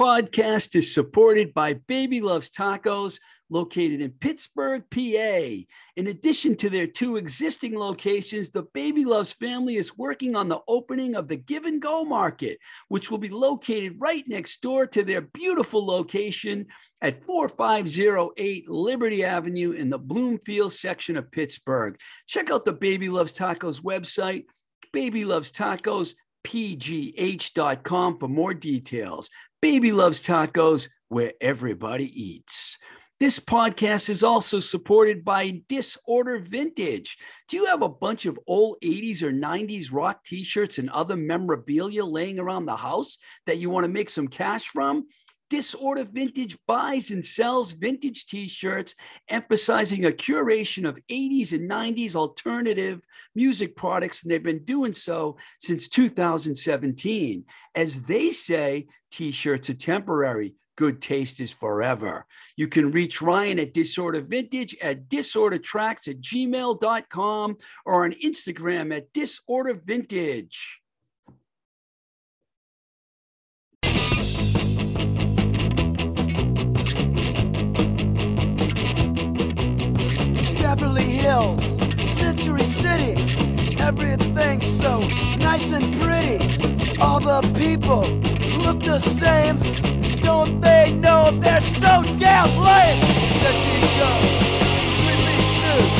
Podcast is supported by Baby Loves Tacos, located in Pittsburgh, PA. In addition to their two existing locations, the Baby Loves family is working on the opening of the Give and Go Market, which will be located right next door to their beautiful location at 4508 Liberty Avenue in the Bloomfield section of Pittsburgh. Check out the Baby Loves Tacos website, Baby Loves Tacos pgh.com for more details. Baby loves tacos where everybody eats. This podcast is also supported by Disorder Vintage. Do you have a bunch of old 80s or 90s rock t shirts and other memorabilia laying around the house that you want to make some cash from? Disorder Vintage buys and sells vintage t shirts, emphasizing a curation of 80s and 90s alternative music products. And they've been doing so since 2017. As they say, t shirts are temporary. Good taste is forever. You can reach Ryan at Disorder Vintage at disordertracks at gmail.com or on Instagram at Disorder Vintage. Hills, Century City, everything so nice and pretty. All the people look the same. Don't they know they're so damn lame? There she goes, three-piece suit,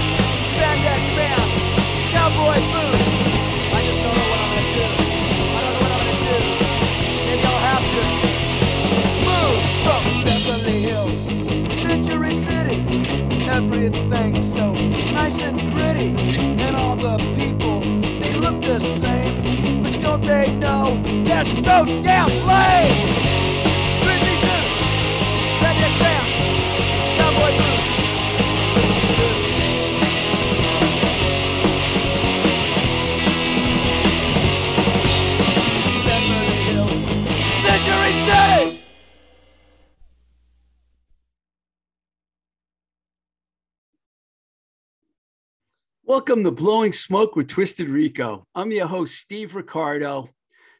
spandex pants, cowboy boots. I just don't know what I'm gonna do. I don't know what I'm gonna do. Have to move from Beverly Hills, Century City. Everything so the people they look the same, but don't they know they're so damn lame? Welcome to Blowing Smoke with Twisted Rico. I'm your host, Steve Ricardo.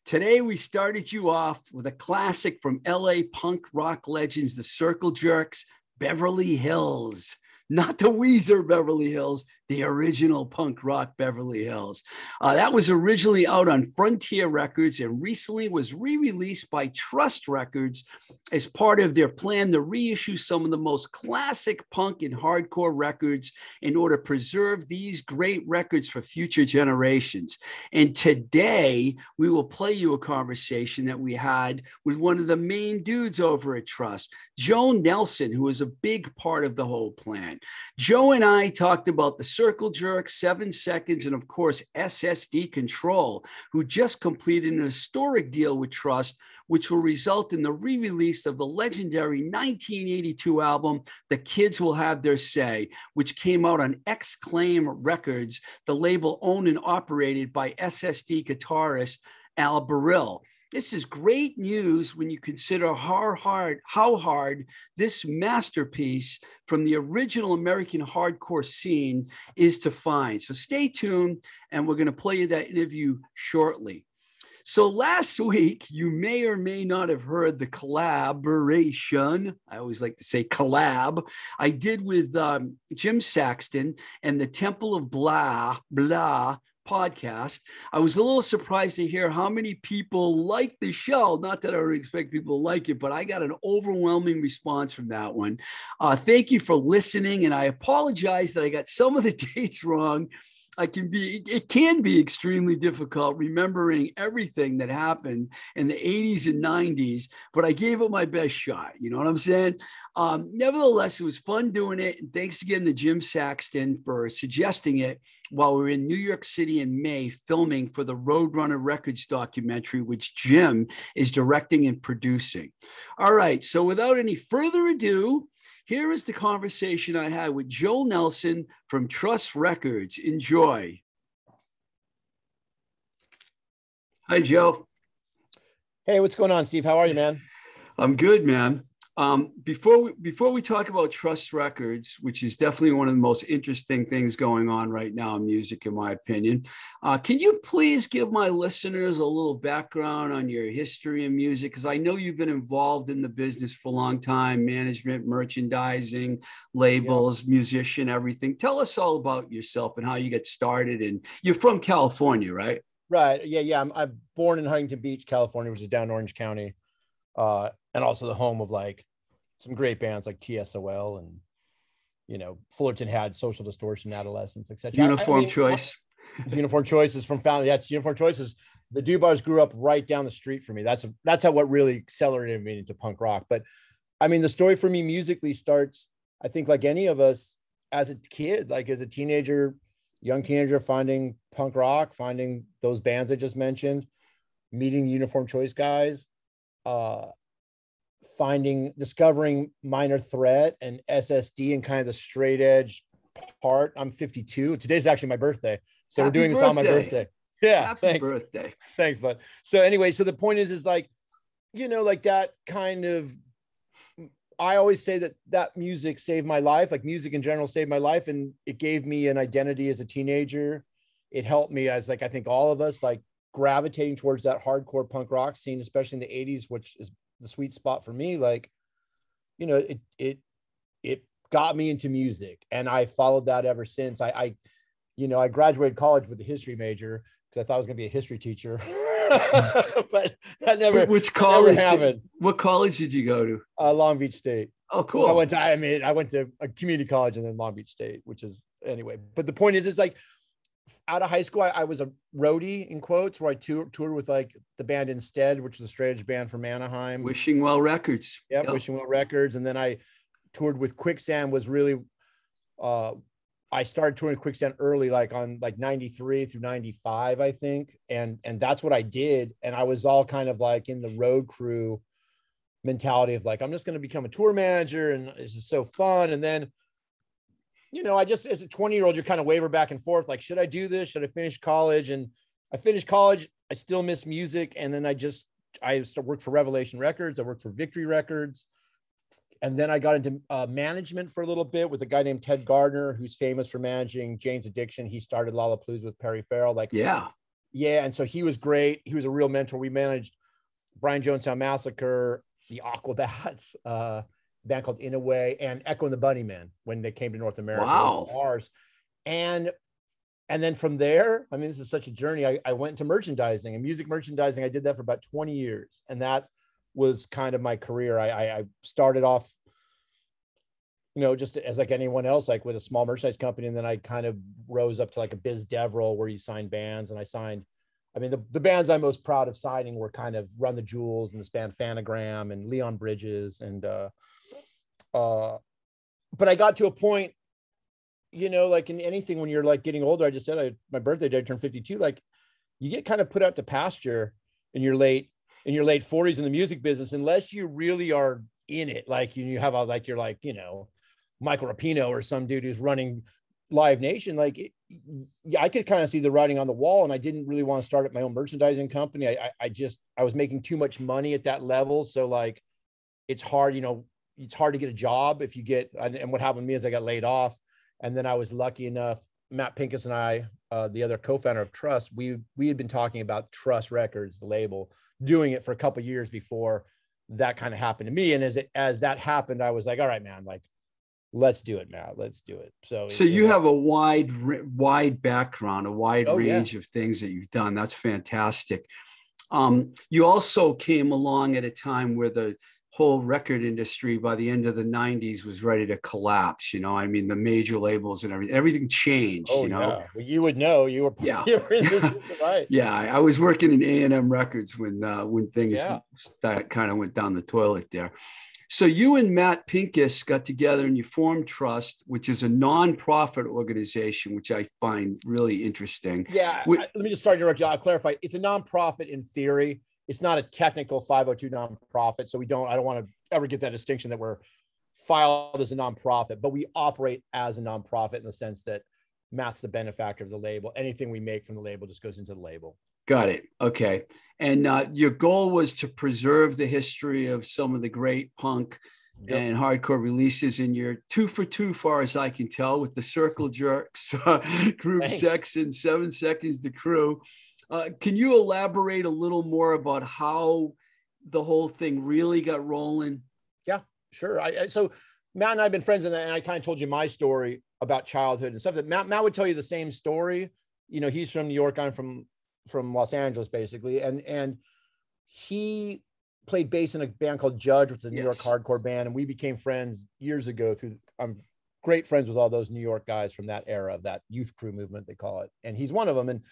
Today, we started you off with a classic from LA punk rock legends, the Circle Jerks, Beverly Hills. Not the Weezer Beverly Hills, the original punk rock Beverly Hills. Uh, that was originally out on Frontier Records and recently was re released by Trust Records as part of their plan to reissue some of the most classic punk and hardcore records in order to preserve these great records for future generations. And today we will play you a conversation that we had with one of the main dudes over at Trust, Joe Nelson, who was a big part of the whole plan. Joe and I talked about the Circle Jerk, Seven Seconds, and of course, SSD Control, who just completed an historic deal with Trust which will result in the re release of the legendary 1982 album, The Kids Will Have Their Say, which came out on X-Claim Records, the label owned and operated by SSD guitarist Al Baril. This is great news when you consider how hard, how hard this masterpiece from the original American hardcore scene is to find. So stay tuned, and we're going to play you that interview shortly. So last week, you may or may not have heard the collaboration. I always like to say collab. I did with um, Jim Saxton and the Temple of Blah, Blah podcast. I was a little surprised to hear how many people like the show. Not that I would expect people to like it, but I got an overwhelming response from that one. Uh, thank you for listening. And I apologize that I got some of the dates wrong. I can be, it can be extremely difficult remembering everything that happened in the 80s and 90s, but I gave it my best shot. You know what I'm saying? Um, nevertheless, it was fun doing it. And thanks again to Jim Saxton for suggesting it while we were in New York City in May filming for the Roadrunner Records documentary, which Jim is directing and producing. All right. So without any further ado, here is the conversation I had with Joe Nelson from Trust Records. Enjoy. Hi, Joe. Hey, what's going on, Steve? How are you, man? I'm good, man. Um, before we before we talk about Trust Records, which is definitely one of the most interesting things going on right now in music, in my opinion, uh, can you please give my listeners a little background on your history in music? Because I know you've been involved in the business for a long time, management, merchandising, labels, yeah. musician, everything. Tell us all about yourself and how you get started. And you're from California, right? Right. Yeah. Yeah. I'm, I'm born in Huntington Beach, California, which is down Orange County, uh, and also the home of like some great bands like TSOL and you know Fullerton had Social Distortion, Adolescents, etc. Uniform I mean, Choice. Uniform Choices from Found. Yeah, Uniform Choices. The Dubars grew up right down the street from me. That's a, that's how what really accelerated me into punk rock. But I mean, the story for me musically starts. I think like any of us as a kid, like as a teenager, young teenager, finding punk rock, finding those bands I just mentioned, meeting the Uniform Choice guys, uh, finding discovering minor threat and ssd and kind of the straight edge part. I'm 52 today's actually my birthday. So Happy we're doing birthday. this on my birthday. yeah Happy thanks. birthday. Thanks bud. So anyway so the point is is like you know like that kind of i always say that that music saved my life like music in general saved my life and it gave me an identity as a teenager. It helped me as like i think all of us like gravitating towards that hardcore punk rock scene especially in the 80s which is the sweet spot for me like you know it it it got me into music and i followed that ever since. I i you know i graduated college with a history major because i thought i was going to be a history teacher. But that never which college never did, what college did you go to? Uh, long beach state. Oh cool. I went to i mean i went to a community college and then long beach state which is anyway. But the point is is like out of high school, I, I, was a roadie in quotes where I tour, toured with like the band Instead, which is a straight edge band from Anaheim. Wishing Well Records. Yeah, yep. Wishing Well Records. And then I toured with Quicksand was really, uh, I started touring Quicksand early, like on like 93 through 95, I think. And, and that's what I did. And I was all kind of like in the road crew mentality of like, I'm just going to become a tour manager and this is so fun. And then you know, I just as a 20 year old, you're kind of waver back and forth, like, should I do this? Should I finish college? And I finished college. I still miss music. And then I just, I worked for Revelation Records. I worked for Victory Records. And then I got into uh, management for a little bit with a guy named Ted Gardner, who's famous for managing Jane's Addiction. He started Lollapalooza with Perry Farrell. Like, yeah. Yeah. And so he was great. He was a real mentor. We managed Brian Jonestown Massacre, the Aquabats, uh, band called In a Way and Echo and the Bunnymen when they came to North America. Wow. Ours. And and then from there, I mean, this is such a journey. I, I went to merchandising and music merchandising. I did that for about 20 years. And that was kind of my career. I, I, I started off, you know, just as like anyone else, like with a small merchandise company. And then I kind of rose up to like a biz dev role where you sign bands. And I signed, I mean, the, the bands I'm most proud of signing were kind of Run the Jewels and this band Phantogram and Leon Bridges and uh, uh, but I got to a point, you know, like in anything when you're like getting older, I just said I, my birthday day I turned 52, like you get kind of put out to pasture in your late in your late 40s in the music business, unless you really are in it. Like you, you have a like you're like, you know, Michael Rapino or some dude who's running Live Nation. Like yeah, I could kind of see the writing on the wall, and I didn't really want to start at my own merchandising company. I, I, I just I was making too much money at that level, so like it's hard, you know, it's hard to get a job if you get and what happened to me is I got laid off. And then I was lucky enough Matt Pincus and I uh, the other co-founder of Trust we we had been talking about Trust Records the label doing it for a couple years before that kind of happened to me. And as it as that happened I was like all right man like let's do it Matt let's do it. So so you have a wide wide background a wide oh, range yeah. of things that you've done. That's fantastic. Um, you also came along at a time where the whole record industry by the end of the 90s was ready to collapse you know? I mean the major labels and everything everything changed oh, you know? yeah. well, you would know. You were yeah. you were right. Yeah. I was working in a&m records when uh, when things yeah. that kind of went down the toilet there. So you and matt pincus got together and you formed trust which is a non-profit organization which i find really interesting. Yeah. I, let me just start you. I'll clarify. It's a non-profit in theory it's not a technical 502 nonprofit. So we don't, I don't want to ever get that distinction that we're filed as a nonprofit, but we operate as a nonprofit in the sense that Matt's the benefactor of the label. Anything we make from the label just goes into the label. Got it. Okay. And uh, your goal was to preserve the history of some of the great punk Yep. and hardcore releases, and you're two for two, far as I can tell, with the Circle Jerks, Group. Sex, and Seven Seconds the Crew. Uh, can you elaborate a little more about how the whole thing really got rolling? Yeah, sure. I, I so Matt and I have been friends, and, and I kind of told you my story about childhood and stuff. That Matt, Matt would tell you the same story. You know, he's from New York. I'm from from Los Angeles, basically, and and he played bass in a band called Judge, which is a New York hardcore band, and we became friends years ago. Through I'm great friends with all those New York guys from that era of that youth crew movement they call it, and he's one of them. And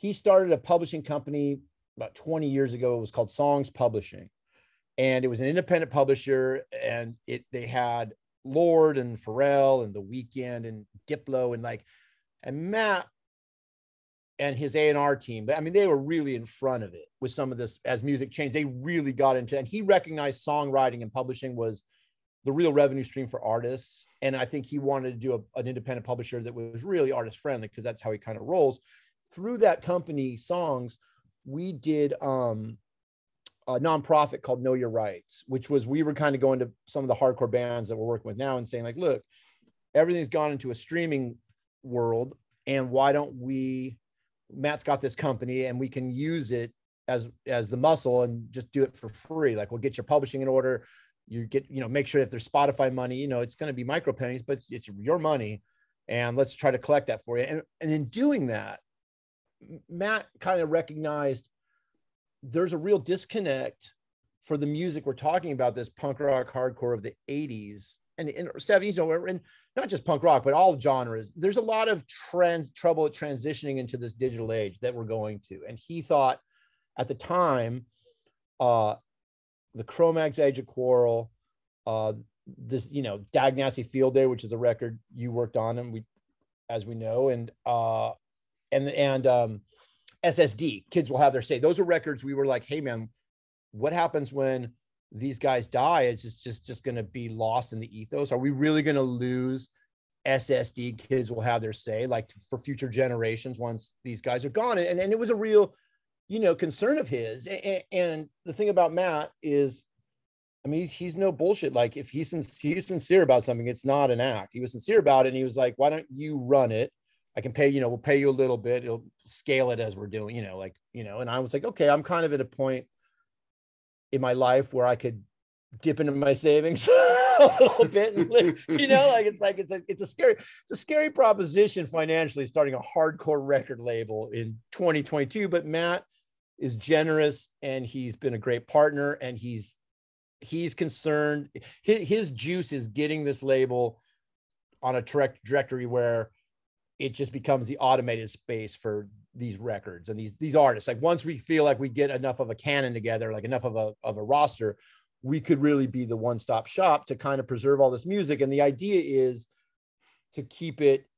he started a publishing company about 20 years ago. It was called Songs Publishing. And it was an independent publisher and it they had Lorde and pharrell and the Weeknd and diplo and like and matt and his a&r team. But i mean they were really in front of it with some of this as music changed. They really got into it, and he recognized songwriting and publishing was the real revenue stream for artists. And i think he wanted to do a, an independent publisher that was really artist friendly because that's how he kind of rolls through that company songs we did um a nonprofit called Know Your Rights, which was we were kind of going to some of the hardcore bands that we're working with now and saying like, look, everything's gone into a streaming world, and why don't we? Matt's got this company, and we can use it as as the muscle and just do it for free. Like we'll get your publishing in order. You get you know make sure if there's Spotify money, you know it's going to be micro pennies, but it's, it's your money, and let's try to collect that for you. And and in doing that, Matt kind of recognized there's a real disconnect for the music we're talking about this punk rock hardcore of the 80s and, and 70s you know, and not just punk rock but all genres. There's a lot of trans trouble transitioning into this digital age that we're going to. And he thought at the time uh the Cro-Mags age of quarrel uh this you know dag nasty field day which is a record you worked on and we as we know and uh and and um SSD, kids will have their say. Those are records we were like, hey man, what happens when these guys die? It's just just just going to be lost in the ethos. Are we really going to lose SSD? Kids will have their say, like for future generations once these guys are gone. And and it was a real, you know, concern of his. And, and the thing about Matt is, I mean, he's he's no bullshit. Like if he's he's sincere about something, it's not an act. He was sincere about it, and he was like, why don't you run it? I can pay, you know, we'll pay you a little bit. It'll scale it as we're doing, you know, like, you know, and I was like, okay, I'm kind of at a point in my life where I could dip into my savings a little bit and live, you know, like it's like it's a it's a scary, it's a scary proposition financially starting a hardcore record label in 2022. But Matt is generous and he's been a great partner and he's he's concerned his, his juice is getting this label on a direct trajectory where it just becomes the automated space for these records and these these artists. Like once we feel like we get enough of a canon together, like enough of a of a roster, we could really be the one-stop shop to kind of preserve all this music. And the idea is to keep it,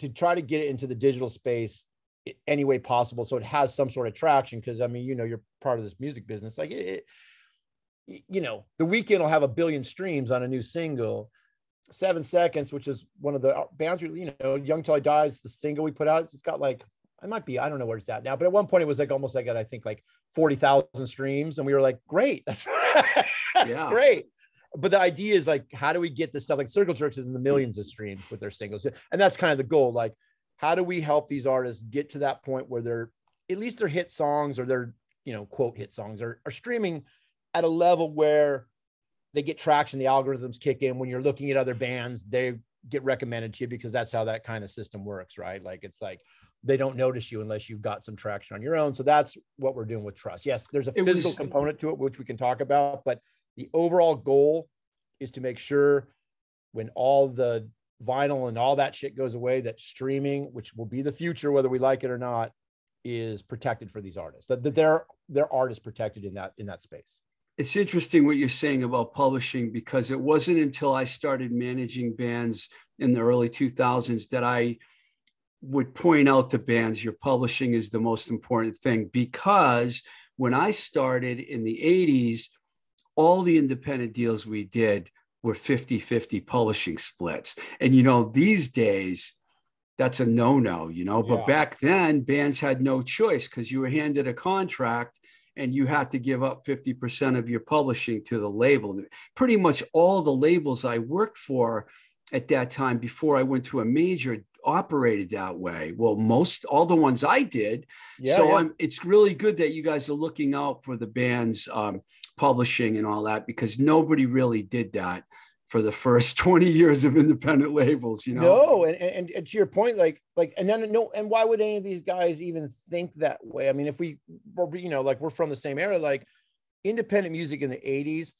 to try to get it into the digital space any way possible, so it has some sort of traction. Because I mean, you know, you're part of this music business. Like it, it- you know, the Weeknd will have a billion streams on a new single seven seconds, which is one of the uh, we- you know, Young Till I Dies, the single we put out. It's got like, I might be, I don't know where it's at now, but at one point it was like almost like at, I think like 40,000 streams. And we were like, great, that's, that's Yeah. great. But the idea is like, how do we get this stuff? Like Circle Jerks is in the millions of streams with their singles. And that's kind of the goal. Like, how do we help these artists get to that point where they're, at least their hit songs or their, you know, quote hit songs are, are streaming at a level where they get traction, the algorithms kick in. When you're looking at other bands, they get recommended to you because that's how that kind of system works, right? Like it's like they don't notice you unless you've got some traction on your own. So that's what we're doing with Trust. Yes, there's a It physical was- component to it, which we can talk about, but the overall goal is to make sure when all the vinyl and all that shit goes away, that streaming, which will be the future, whether we like it or not, is protected for these artists. That, that their their art is protected in that in that space. It's interesting what you're saying about publishing because it wasn't until I started managing bands in the early 2000s that I would point out to bands your publishing is the most important thing because when I started in the 80s, all the independent deals we did were 50 50 publishing splits. And, you know, these days, that's a no no, you know. But back then, bands had no choice because you were handed a contract and you had to give up 50% of your publishing to the label. Pretty much all the labels I worked for at that time before I went to a major operated that way. Well, most all the ones I did. Yeah, so yeah. it's really good that you guys are looking out for the bands um, publishing and all that because nobody really did that for the first 20 years of independent labels you know? No and, and, and to your point like like and then no and why would any of these guys even think that way? I mean if we were, you know like we're from the same era like independent music in the 80s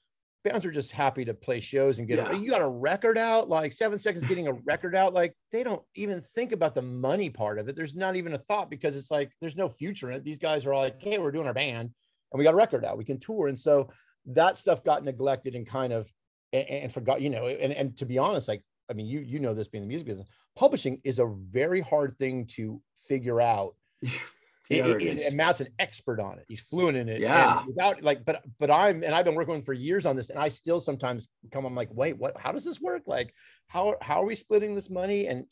bands are just happy to play shows and get yeah. a, you got a record out like seven seconds getting a record out like they don't even think about the money part of it. There's not even a thought because it's like there's no future in it. These guys are all like hey we're doing our band and we got a record out. We can tour. And so that stuff got neglected and kind of and, and forgot, you know, and, and to be honest, like, I mean, you, you know, this being the music business, publishing is a very hard thing to figure out. yeah, it, it, and Matt's an expert on it. He's fluent in it. Yeah. without like, but but I'm and I've been working with for years on this, and I still sometimes come. I'm like, wait, what? How does this work? Like, how how are we splitting this money? And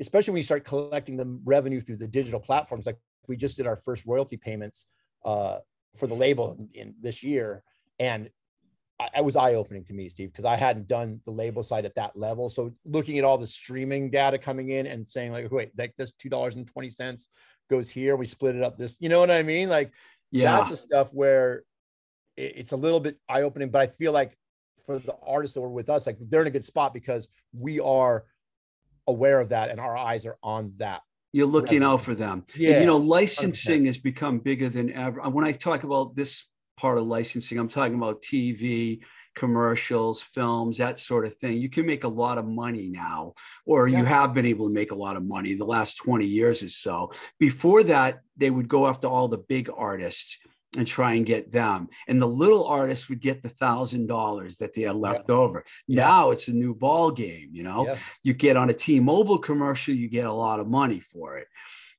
especially when you start collecting the revenue through the digital platforms, like we just did our first royalty payments uh, for the label in, in this year, and I, was eye opening to me, Steve, because I hadn't done the label side at that level. So looking at all the streaming data coming in and saying like, wait, like this two dollars and twenty cents goes here, we split it up. This, you know what I mean? Like, yeah, that's the stuff where it, it's a little bit eye opening. But I feel like for the artists that were with us, like they're in a good spot because we are aware of that and our eyes are on that you're looking out for them. Yeah. And, you know, licensing 100%. has become bigger than ever. When I talk about this part of licensing. I'm talking about TV, commercials, films, that sort of thing. You can make a lot of money now, or yeah. you have been able to make a lot of money the last 20 years or so. Before that, they would go after all the big artists and try and get them. And the little artists would get the thousand dollars that they had left yeah. over. Now it's a new ball game, you know. Yeah. You get on a T-Mobile commercial, you get a lot of money for it.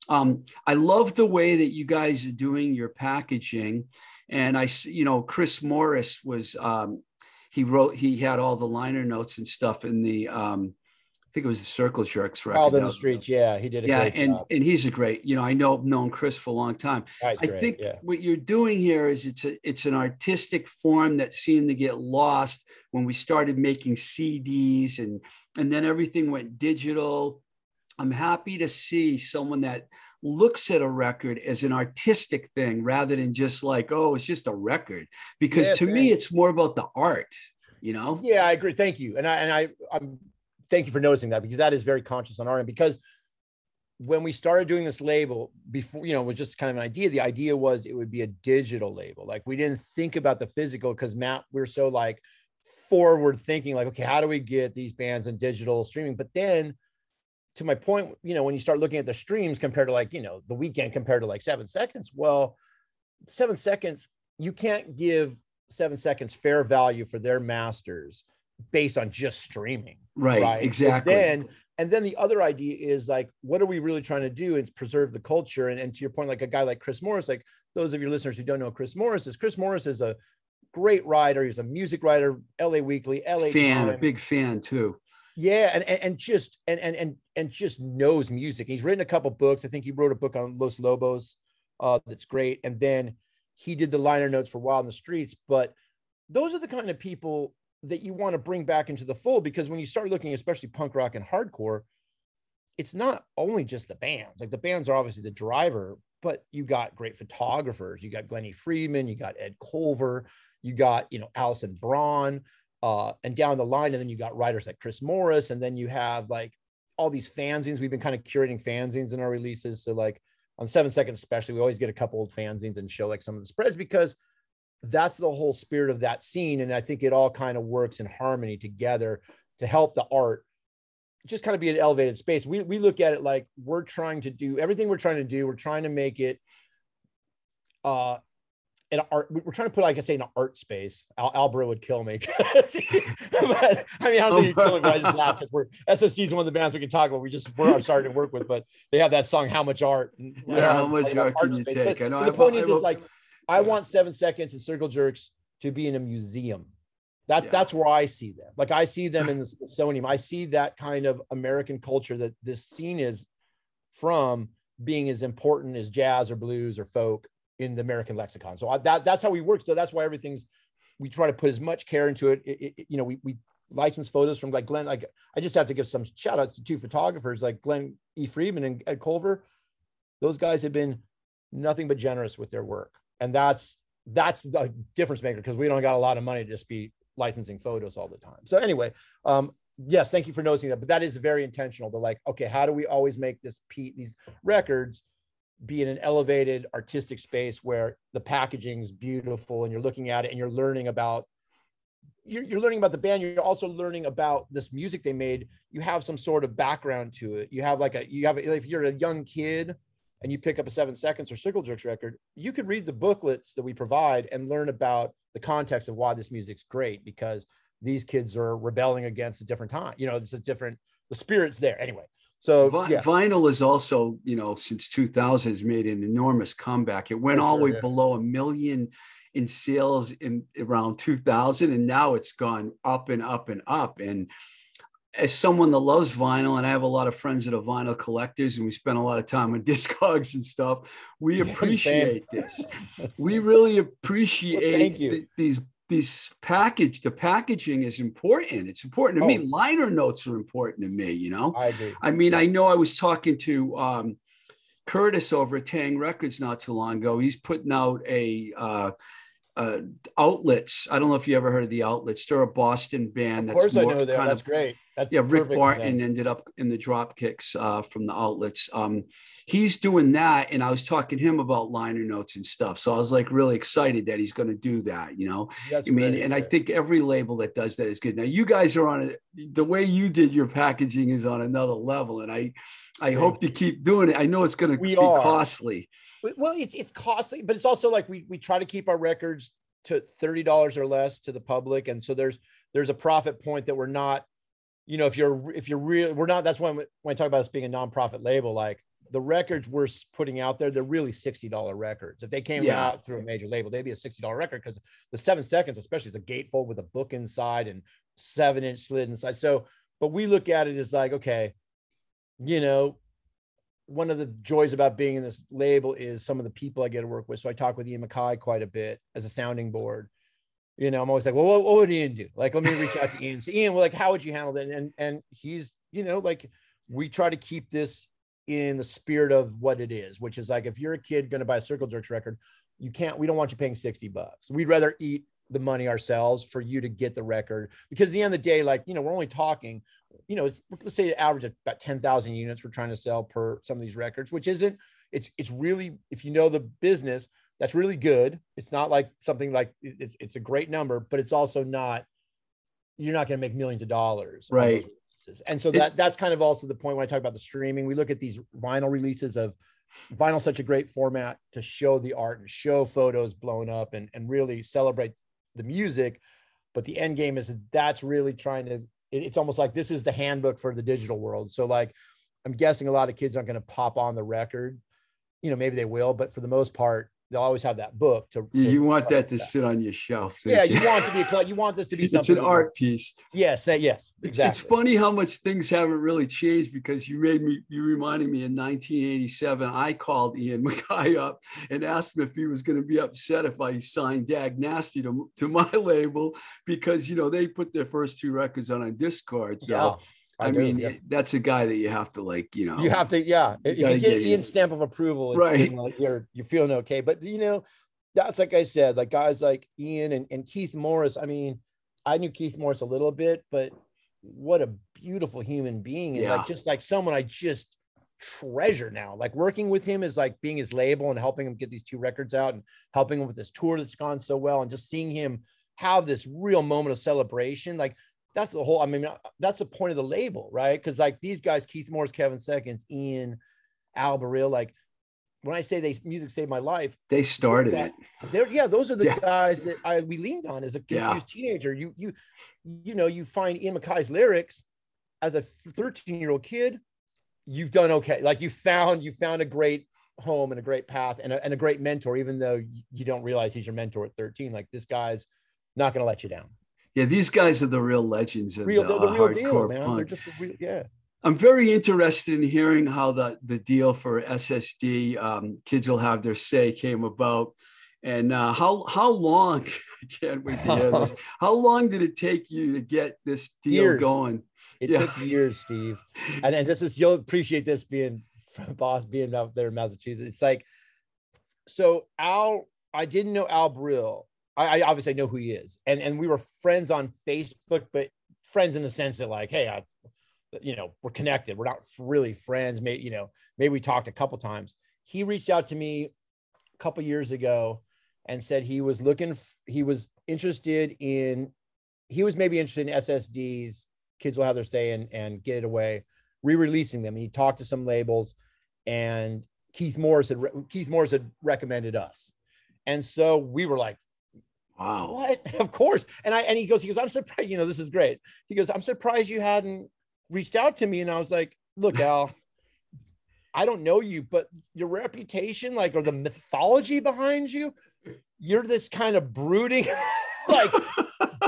Um, I love the way that you guys are doing your packaging and I, you know, Chris Morris was, um, he wrote, he had all the liner notes and stuff in the, um, I think it was the Circle Jerks record. Wild in the Streets, yeah, he did. yeah, and job. and he's a great. You know, I know known Chris for a long time. I think yeah. what you're doing here is it's a it's an artistic form that seemed to get lost when we started making CDs and and then everything went digital. I'm happy to see someone that looks at a record as an artistic thing rather than just like, oh, it's just a record. Because yeah, to me, it's more about the art, you know? Yeah, I agree. Thank you. And I and I I'm thank you for noticing that because that is very conscious on our end. Because when we started doing this label before, you know, it was just kind of an idea. The idea was it would be a digital label. Like we didn't think about the physical because Matt, we're so like forward thinking, like, okay, how do we get these bands in digital streaming? But then to my point, you know, when you start looking at the streams compared to like, you know, the Weeknd compared to like seven seconds, well, seven seconds, you can't give seven seconds fair value for their masters based on just streaming. Right. right? Exactly. And then, and then the other idea is like, what are we really trying to do? Is preserve the culture. And, and to your point, like a guy like Chris Morris, like those of your listeners who don't know Chris Morris is Chris Morris is a great writer. He's a music writer, LA Weekly, LA fan, Times. a big fan too. Yeah, and, and and just and and and and just knows music. He's written a couple books. I think he wrote a book on Los Lobos uh, that's great. And then he did the liner notes for Wild in the Streets. But those are the kind of people that you want to bring back into the fold because when you start looking, especially punk rock and hardcore, it's not only just the bands. Like the bands are obviously the driver, but you got great photographers. You got Glennie Friedman, you got Ed Colver, you got you know Alison Braun uh, and down the line, and then you got writers like Chris Morris, and then you have like all these fanzines. We've been kind of curating fanzines in our releases. So like on Seven Seconds, especially, we always get a couple old fanzines and show like some of the spreads because that's the whole spirit of that scene. And I think it all kind of works in harmony together to help the art just kind of be an elevated space. We we look at it like we're trying to do everything we're trying to do. We're trying to make it uh an art we're trying to put like i say in an art space. Al, albro would kill me but, i mean i don't think he'd kill me but i just laugh because we're ssd is one of the bands we can talk about. We just we're starting to work with but they have that song how much art yeah how much art can you take but, I know the point is, is like i want seven seconds and circle jerks to be in a museum. That yeah. that's where i see them. Like i see them in the smithsonian. I see that kind of american culture that this scene is from being as important as jazz or blues or folk in the American lexicon. So I, that that's how we work. So that's why everything's we try to put as much care into it. it, it you know, we we license photos from like Glenn. Like I just have to give some shout outs to two photographers like Glen E. Friedman and Ed Colver. Those guys have been nothing but generous with their work, and that's that's the difference maker because we don't got a lot of money to just be licensing photos all the time. So anyway, um, yes, thank you for noticing that. But that is very intentional. To like, okay, how do we always make this Pete these records be in an elevated artistic space where the packaging is beautiful and you're looking at it and you're learning about you're, you're learning about the band. You're also learning about this music they made. You have some sort of background to it. You have like a you have a, if you're a young kid and you pick up a seven seconds or circle jerks record you could read the booklets that we provide and learn about the context of why this music's great because these kids are rebelling against a different time you know it's a different the spirit's there. Anyway so Vi- yeah. vinyl is also, you know, since 2000 has made an enormous comeback. It went For all the way yeah. below a million in sales in around 2000, and now it's gone up and up and up. And as someone that loves vinyl, and I have a lot of friends that are vinyl collectors, and we spend a lot of time on discogs and stuff, we appreciate this. We really appreciate you. th- these these package. The packaging is important. It's important to me. Oh. Liner notes are important to me. You know. i agree I mean, I know I was talking to um, Curtis over at Taang Records not too long ago. He's putting out a uh, uh, outlets. I don't know if you ever heard of the outlets. They're a Boston band. of course i more know that that's of great that's yeah. Rick Barton ended up in the drop kicks uh, from the outlets. Um, he's doing that, and I was talking to him about liner notes and stuff. So I was like really excited that he's going to do that. You know, That's I mean, great, and I think every label that does that is good. Now, you guys are on it. The way you did your packaging is on another level, and I, I Thank hope you keep doing it. I know it's going to be are. costly. Well it's it's costly but it's also like we we try to keep our records to $30 or less to the public and so there's there's a profit point that we're not you know if you're if you're real we're not that's when we- when i talk about us being a nonprofit label like the records we're putting out there they're really $60 records if they came Yeah. out through a major label they'd be a $60 record because the seven seconds especially is a gatefold with a book inside and seven inch slit inside so but we look at it as like okay you know one of the joys about being in this label is some of the people I get to work with. So I talk with Ian MacKaye quite a bit as a sounding board. You know, I'm always like, well, what, what would Ian do? Like, let me reach out to Ian. So Ian, well, like, how would you handle that? And and he's, you know, like we try to keep this in the spirit of what it is, which is like if you're a kid going to buy a Circle Jerks record, you can't. We don't want you paying sixty bucks. We'd rather eat the money ourselves for you to get the record because at the end of the day, like you know, we're only talking you know, it's, let's say the average of about 10,000 units we're trying to sell per some of these records, which isn't, it's, it's really, if you know the business, that's really good. It's not like something like it's, it's a great number, but it's also not, you're not going to make millions of dollars. Right. And so that, that's kind of also the point when I talk about the streaming, we look at these vinyl releases of vinyl, such a great format to show the art and show photos blown up and, and really celebrate the music. But the end game is that that's really trying to it- it's almost like this is the handbook for the digital world. So like I'm guessing a lot of kids aren't going to pop on the record. You know, maybe they will, but for the most part, they'll always have that book to. You, to you want that to sit on your shelf. Yeah, don't you want to be a you want this to be It's something. an art piece. Yes, that yes, exactly. It's funny how much things haven't really changed because you made me, you reminded me in 1987, I called Ian MacKaye up and asked him if he was going to be upset if I signed Dag Nasty to, to my label because, you know, they put their first two records on on Dischord. So, Yeah, I, do, mean, yeah. that's a guy that you have to like, you know, you have to, yeah. If you get get Ian's stamp of approval, it's Right. like you're you're feeling okay. But you know, that's like I said, like guys like Ian and, and Keith Morris. I mean, I knew Keith Morris a little bit, but what a beautiful human being. And Yeah. like just like someone I just treasure now. Like working with him is like being his label and helping him get these two records out and helping him with this tour that's gone so well and just seeing him have this real moment of celebration. Like that's the whole, I mean, that's the point of the label, right? Because like these guys, Keith Morris, Kevin Seconds, Ian, Al Baril, like when I say they music saved my life, they started Yeah. it. they're yeah, those are the Yeah. guys that I we leaned on as a Yeah. confused teenager. You you you know, you find Ian MacKaye's lyrics as a 13 year old kid, you've done okay. Like you found you found a great home and a great path and a, and a great mentor, even though you don't realize he's your mentor at 13. Like this guy's not going to let you down. Yeah, these guys are the real legends of Real, the, they're the real deal, man. They're just the real, yeah. I'm very interested in hearing how the, the deal for SSD, um, Kids Will Have Their Say, came about. And uh, how, how long, I can't wait to hear this, how long did it take you to get this deal Years. going? It Yeah. took years, Steve. And, and this is you'll appreciate this being from boss being out there in Massachusetts. It's like so Al, I didn't know Al Baril. I, I obviously know who he is. And and we were friends on Facebook, but friends in the sense that like, hey, I you know, we're connected. We're not really friends. Maybe, you know, maybe we talked a couple times. He reached out to me a couple years ago and said he was looking, f- he was interested in, he was maybe interested in SSDs. Kids will have their say and, and get it away, re-releasing them. He talked to some labels and Keith Morris had, Keith Morris had recommended us. And so we were like, Wow. what? Of course. And I and he goes, he goes, I'm surprised, you know, this is great. He goes, I'm surprised you hadn't reached out to me. And I was like, look, Al, I don't know you, but your reputation, like, or the mythology behind you, you're this kind of brooding, like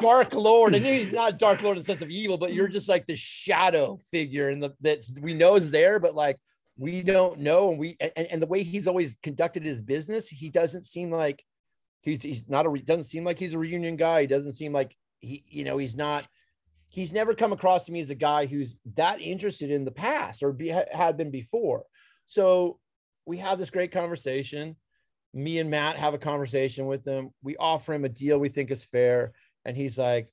dark lord. And he's not dark lord in the sense of evil, but you're just like the shadow figure and the that we know is there, but like we don't know. And we and, and the way he's always conducted his business, he doesn't seem like he's he's not a doesn't seem like he's a reunion guy. He doesn't seem like he, you know, he's not. He's never come across to me as a guy who's that interested in the past or be, had been before. So we have this great conversation. Me and Matt have a conversation with him. We offer him a deal we think is fair, and he's like,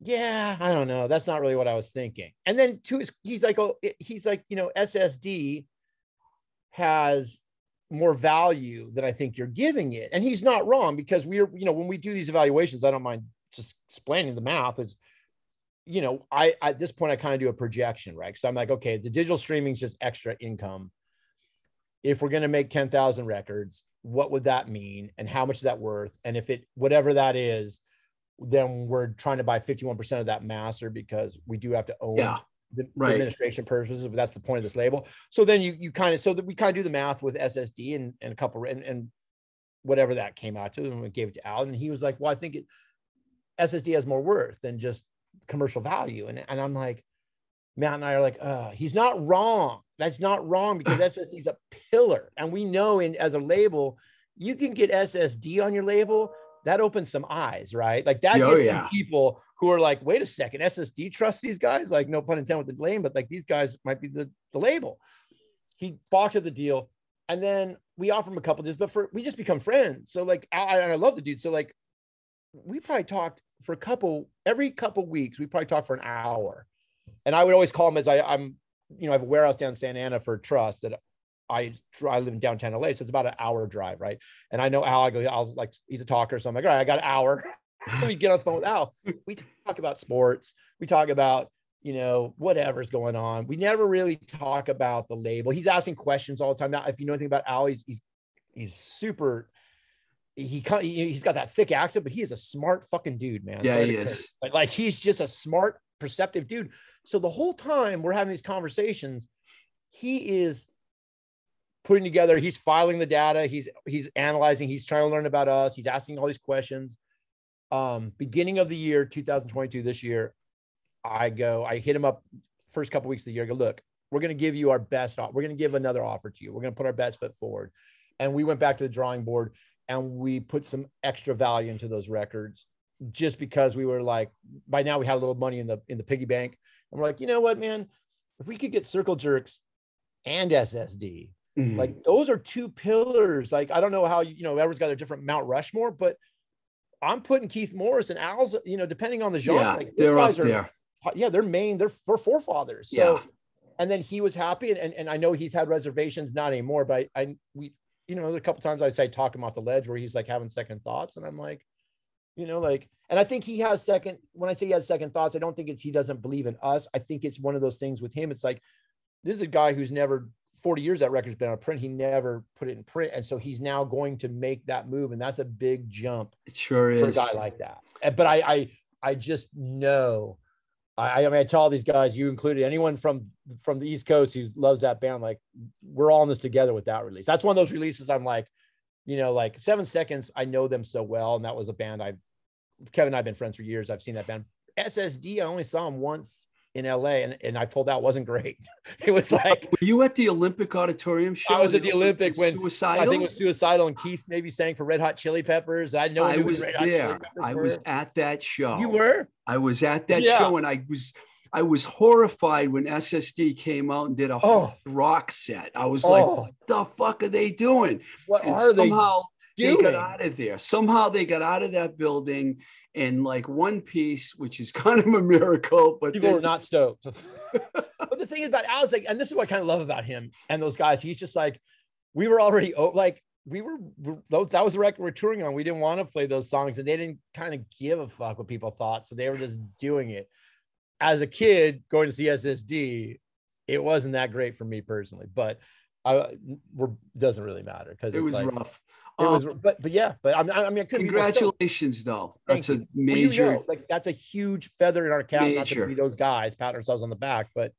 "Yeah, I don't know. That's not really what I was thinking." And then to his, he's like, "Oh, he's like, you know, SSD has more value than I think you're giving it. And he's not wrong because we're, you know, when we do these evaluations, I don't mind just explaining the math is, you know, I at this point I kind of do a projection, right? So I'm like, okay, the digital streaming is just extra income. If we're going to make 10,000 records, what would that mean? And how much is that worth? And if it, whatever that is, then we're trying to buy 51% of that master because we do have to own Yeah. The, Right. administration purposes, but that's the point of this label. So then you you kind of so that we kind of do the math with SSD and, and a couple and, and whatever that came out to, and we gave it to Al, and he was like, "Well, I think it SSD has more worth than just commercial value," and and I'm like, Matt and I are like, uh, he's not wrong. That's not wrong because SSD is a pillar, and we know in as a label, you can get SSD on your label. That opens some eyes, right? Like that Oh, gets yeah. some people who are like, wait a second, SSD trust these guys? Like, no pun intended with the name, but like these guys might be the, the label. He balks at the deal. And then we offer him a couple of deals, but for we just become friends. So like I, I I love the dude. So like we probably talked for a couple every couple weeks, we probably talked for an hour. And I would always call him as I, I'm, you know, I have a warehouse down in Santa Ana for trust that I I live in downtown LA, so it's about an hour drive, right? And I know Al. I go, I was like, he's a talker, so I'm like, all right, I got an hour. we get on the phone with Al. We talk about sports. We talk about you know whatever's going on. We never really talk about the label. He's asking questions all the time. Now, if you know anything about Al, he's he's he's super. He- he's got that thick accent, but he is a smart fucking dude, man. Yeah, Sorry he is. Like, like he's just a smart, perceptive dude. So the whole time we're having these conversations, he is putting together he's filing the data he's he's analyzing he's trying to learn about us he's asking all these questions um beginning of the year 2022 this year i go i hit him up first couple weeks of the year. I go look we're going to give you our best we're going to give another offer to you. We're going to put our best foot forward. And we went back to the drawing board and we put some extra value into those records just because we were like by now we had a little money in the in the piggy bank. And we're like you know what man? If we could get circle jerks and ssd Mhm. like those are two pillars. Like I don't know how you know everyone's got their different Mount Rushmore, but I'm putting Keith Morris and Al's. You know, depending on the genre, yeah, like, they're up are- there. Yeah, they're main. They're for forefathers. So, Yeah. and then he was happy, and, and and I know he's had reservations, not anymore, but I, I we you know, there a couple times I say talk him off the ledge where he's like having second thoughts, and I'm like, you know, like, and I think he has second. When I say he has second thoughts, I don't think it's he doesn't believe in us. I think it's one of those things with him. It's like this is a guy who's never 40 years that record's been on print. He never put it in print, and so he's now going to make that move, and that's a big jump It sure for a is. guy like that. But I, I, I just know. I, I mean, I tell all these guys, you included, anyone from from the East Coast who loves that band, like we're all in this together with that release. That's one of those releases. I'm like, you know, like Seven Seconds. I know them so well, and that was a band I, Kevin and I've been friends for years. I've seen that band. SSD. I only saw him once in LA, and, and I've told that wasn't great. It was like Were you at the Olympic Auditorium show? I was at the Olympic when suicidal. I think it was suicidal, and Keith maybe sang for Red Hot Chili Peppers. I know I was Red Hot Chili there. I were. was at that show. You were? I was at that Yeah. show, and I was I was horrified when SSD came out and did a Oh. rock set. I was Oh. like, "What the fuck are they doing?" What And are they somehow they doing? got out of there. Somehow they got out of that building in like one piece, which is kind of a miracle. But People then- were not stoked. but the thing about Al is like, and this is what I kind of love about him and those guys. He's just like, we were already like, we were those that was the record we're touring on. We didn't want to play those songs, and they didn't kind of give a fuck what people thought, so they were just doing it. As a kid going to see SSD, it wasn't that great for me personally, but uh, I we're, doesn't really matter because it was like, rough. It was, Um, but but yeah, but I mean, I mean, I could be more stoked. congratulations, though. Thank That's a you. Well, you major. know, like that's a huge feather in our cap. Not to Major. be those guys patting ourselves on the back, but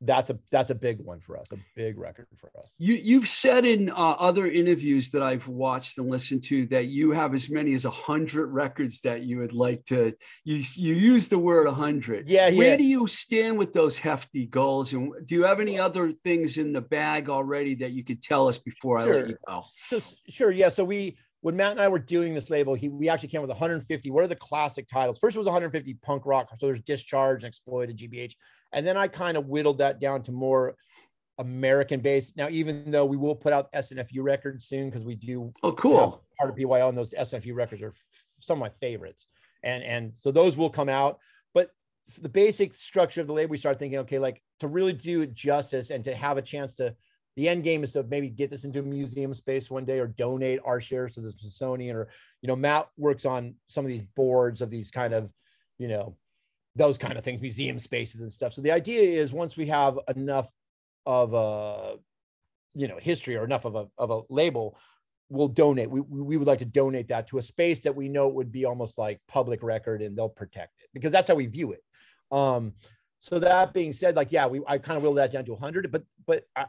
that's a that's a big one for us, a big record for us. You you've said in uh, other interviews that I've watched and listened to that you have as many as a hundred records that you would like to. You you use the word a hundred. Yeah, Where do you stand with those hefty goals? And do you have any other things in the bag already that you could tell us before I let you go? So sure, yeah. So we when Matt and I were doing this label, he we actually came with 150. What are the classic titles? First it was 150 punk rock. So there's Discharge and Exploited, GBH, and then I kind of whittled that down to more American based. Now, even though we will put out SNFU records soon because we do Oh, cool. part of PYL, and those SNFU records are some of my favorites. And and so those will come out. But the basic structure of the label, we start thinking, okay, like to really do it justice and to have a chance to, the end game is to maybe get this into a museum space one day or donate our shares to the Smithsonian or, you know, Matt works on some of these boards of these kind of, you know, those kind of things, museum spaces and stuff. So the idea is once we have enough of a, you know, history or enough of a, of a label, we'll donate. We, we would like to donate that to a space that we know it would be almost like public record and they'll protect it because that's how we view it. Um, so that being said, like, yeah, we, I kind of will that down to hundred, but, but I,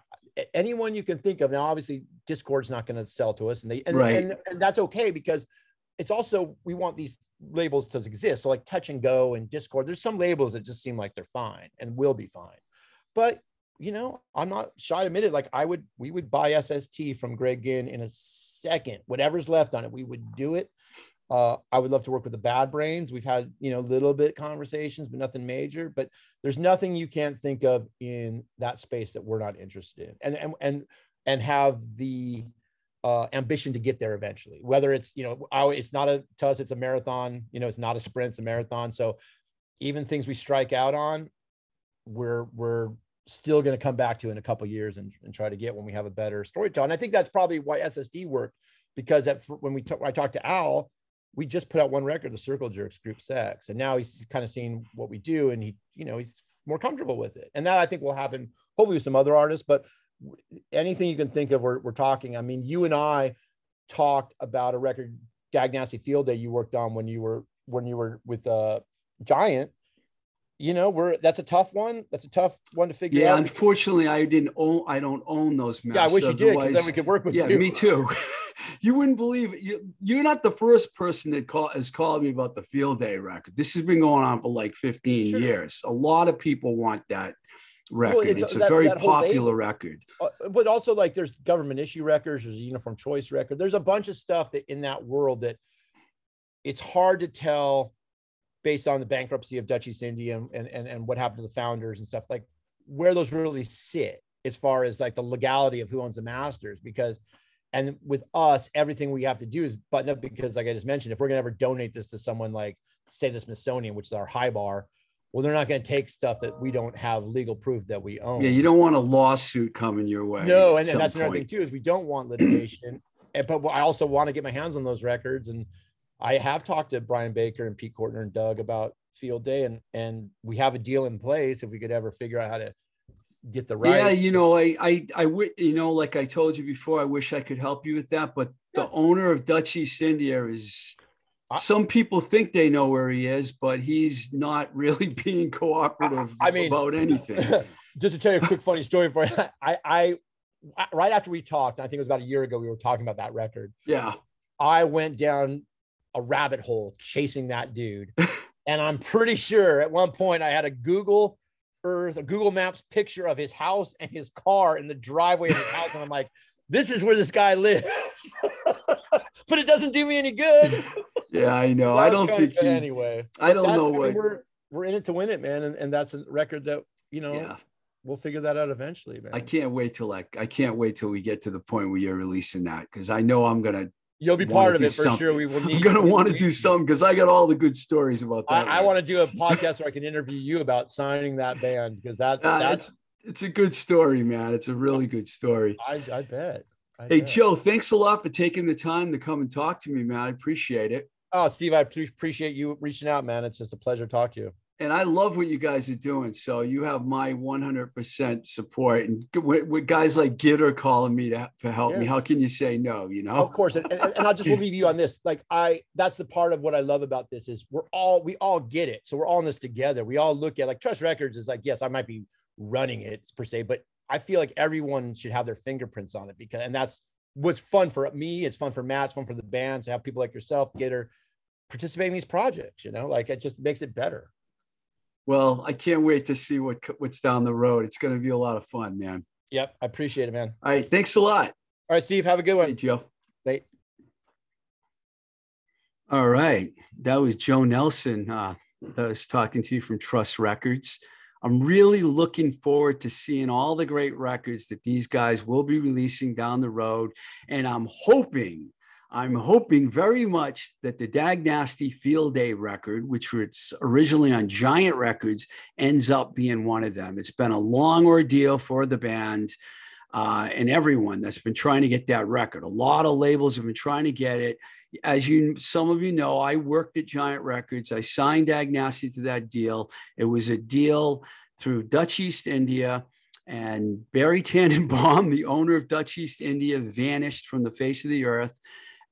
anyone you can think of now, obviously Dischord's not going to sell to us and they, and, Right. and, and that's okay because it's also, we want these labels to exist. So like touch and go and Discord, there's some labels that just seem like they're fine and will be fine. But you know, I'm not shy to admit it. Like I would, we would buy SST from Greg Ginn in a second. Whatever's left on it, we would do it. Uh, I would love to work with the Bad Brains. We've had you know little bit conversations, but nothing major. But there's nothing you can't think of in that space that we're not interested in, and and and and have the uh, ambition to get there eventually. Whether it's you know, I, it's not a to us, it's a marathon. You know, it's not a sprint, it's a marathon. So even things we strike out on, we're we're still going to come back to in a couple years and, and try to get when we have a better storytelling. And I think that's probably why SSD worked because at, when we t- when I talked to Al, we just put out one record, the Circle Jerks Group Sex, and now he's kind of seeing what we do, and he, you know, he's more comfortable with it. And that I think will happen hopefully with some other artists, but anything you can think of, we're, we're talking. I mean, you and I talked about a record, Dag Nasty Field Day, you worked on when you were when you were with uh, Giant. You know, we're that's a tough one. That's a tough one to figure Yeah, out. Yeah, unfortunately, I didn't own. I don't own those maps. Yeah, I wish you did because then we could work with yeah, you. me too. you wouldn't believe it. You, you're not the first person that call, has called me about the field day record. This has been going on for like 15 Sure. years. A lot of people want that record. it's- it's, a that- very that popular label- record. Uh, but also like there's government issue records, there's a uniform choice record. There's a bunch of stuff that in that world that it's hard to tell based on the bankruptcy of Dutch East India and, and, and what happened to the founders and stuff like where those really sit as far as like the legality of who owns the masters because and with us everything we have to do is button up because like i just mentioned if we're going to ever donate this to someone like say the smithsonian which is our high bar well they're not going to take stuff that we don't have legal proof that we own Yeah, you don't want a lawsuit coming your way. no, and some that's another thing too is we don't want litigation, and, but I also want to get my hands on those records. And I have talked to Brian Baker and Pete Cortner and Doug about Field Day, and and we have a deal in place if we could ever figure out how to get the rights. Yeah, you know, I, I, I, wi- you know, like I told you before, I wish I could help you with that. But the owner of Dutch East India is. I- Some people think they know where he is, but he's not really being cooperative I mean- about anything. just to tell you a quick funny story for you, I, I right after we talked, I think it was about a year ago, we were talking about that record. Yeah. I went down a rabbit hole chasing that dude. and I'm pretty sure at one point I had to Google earth, a Google Maps picture of his house and his car in the driveway of his house. And I'm like, this is where this guy lives. but it doesn't do me any good. Yeah, I know. I don't think he, anyway. I don't know I mean, we're we're in it to win it, man. And, and that's a record that, you know, yeah, we'll figure that out eventually, man. I can't wait till like I can't wait till we get to the point where you're releasing that because I know I'm gonna You'll be part of it for something. sure. We will need I'm gonna want to do something because I got all the good stories about I, that. I want to do a podcast where I can interview you about signing that band because that Uh, that's it's it's a good story, man. It's a really good story. I, I bet. I Hey bet. Joe, thanks a lot for taking the time to come and talk to me, man. I appreciate it. Oh, Steve, I appreciate you reaching out, man. It's just a pleasure to talk to you. And I love what you guys are doing. So you have my 100% support. And with, with guys like Gitter calling me to, to help me, how can you say no? You know? Of course, and, and, and I'll just leave you on this. Like I, that's the part of what I love about this is we're all we all get it. So we're all in this together. We all look at like Trust Records is like yes, I might be running it per se, but I feel like everyone should have their fingerprints on it because and that's what's fun for me. It's fun for Matt. It's fun for the bands to have people like yourself, Gitter, participate in these projects. You know, like it just makes it better. Well, I can't wait to see what what's down the road. It's going to be a lot of fun, man. Yep, I appreciate it, man. All right. Thanks a lot. All right, Steve, have a good Hey, one. Joe. Bye. All right. That was Joe Nelson uh, that was talking to you from Trust Records. I'm really looking forward to seeing all the great records that these guys will be releasing down the road. And I'm hoping, I'm hoping very much that the Dag Nasty Field Day record, which was originally on Giant Records, ends up being one of them. It's been a long ordeal for the band uh, and everyone that's been trying to get that record. A lot of labels have been trying to get it. As you, some of you know, I worked at Giant Records. I signed Dag Nasty to that deal. It was a deal through Dutch East India, and Barry Tannenbaum, the owner of Dutch East India, vanished from the face of the earth.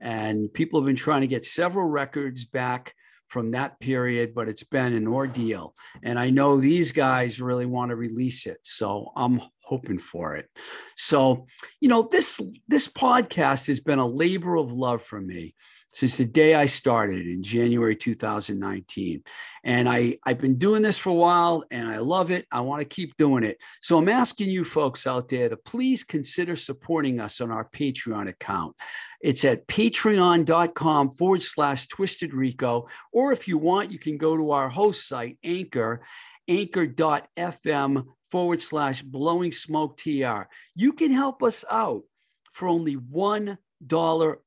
And people have been trying to get several records back from that period, but it's been an ordeal. And I know these guys really want to release it. So I'm hoping for it. So, you know, this this podcast has been a labor of love for me since the day I started in January 2019. And I, I've been doing this for a while and I love it. I want to keep doing it. So I'm asking you folks out there to please consider supporting us on our Patreon account. It's at patreon.com forward slash twisted rico. Or if you want, you can go to our host site, Anchor, anchor.fm forward slash blowing smoke TR. You can help us out for only $1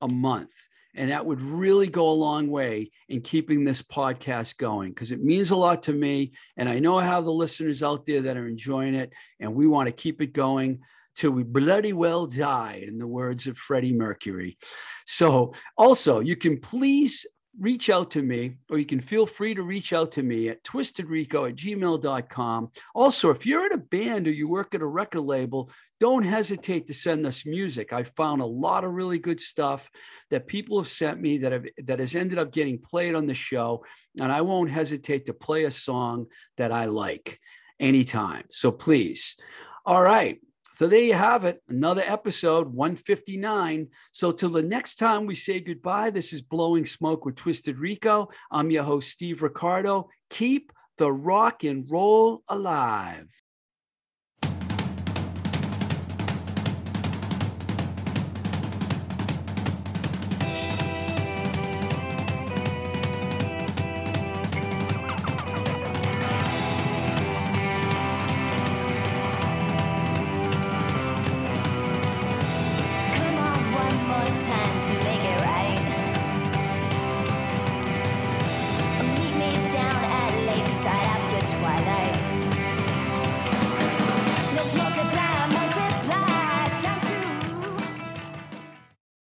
a month. And that would really go a long way in keeping this podcast going because it means a lot to me. And I know have the listeners out there that are enjoying it, and we want to keep it going till we bloody well die, in the words of Freddie Mercury. So, also, you can please reach out to me, or you can feel free to reach out to me at twistedrico at gmail.com. Also, if you're in a band or you work at a record label, don't hesitate to send us music. I found a lot of really good stuff that people have sent me that have that has ended up getting played on the show, and I won't hesitate to play a song that I like anytime. So please. All right. So there you have it, another episode 159. So till the next time we say goodbye, this is Blowing Smoke with Twisted Rico. I'm your host, Steve Ricardo. Keep the rock and roll alive.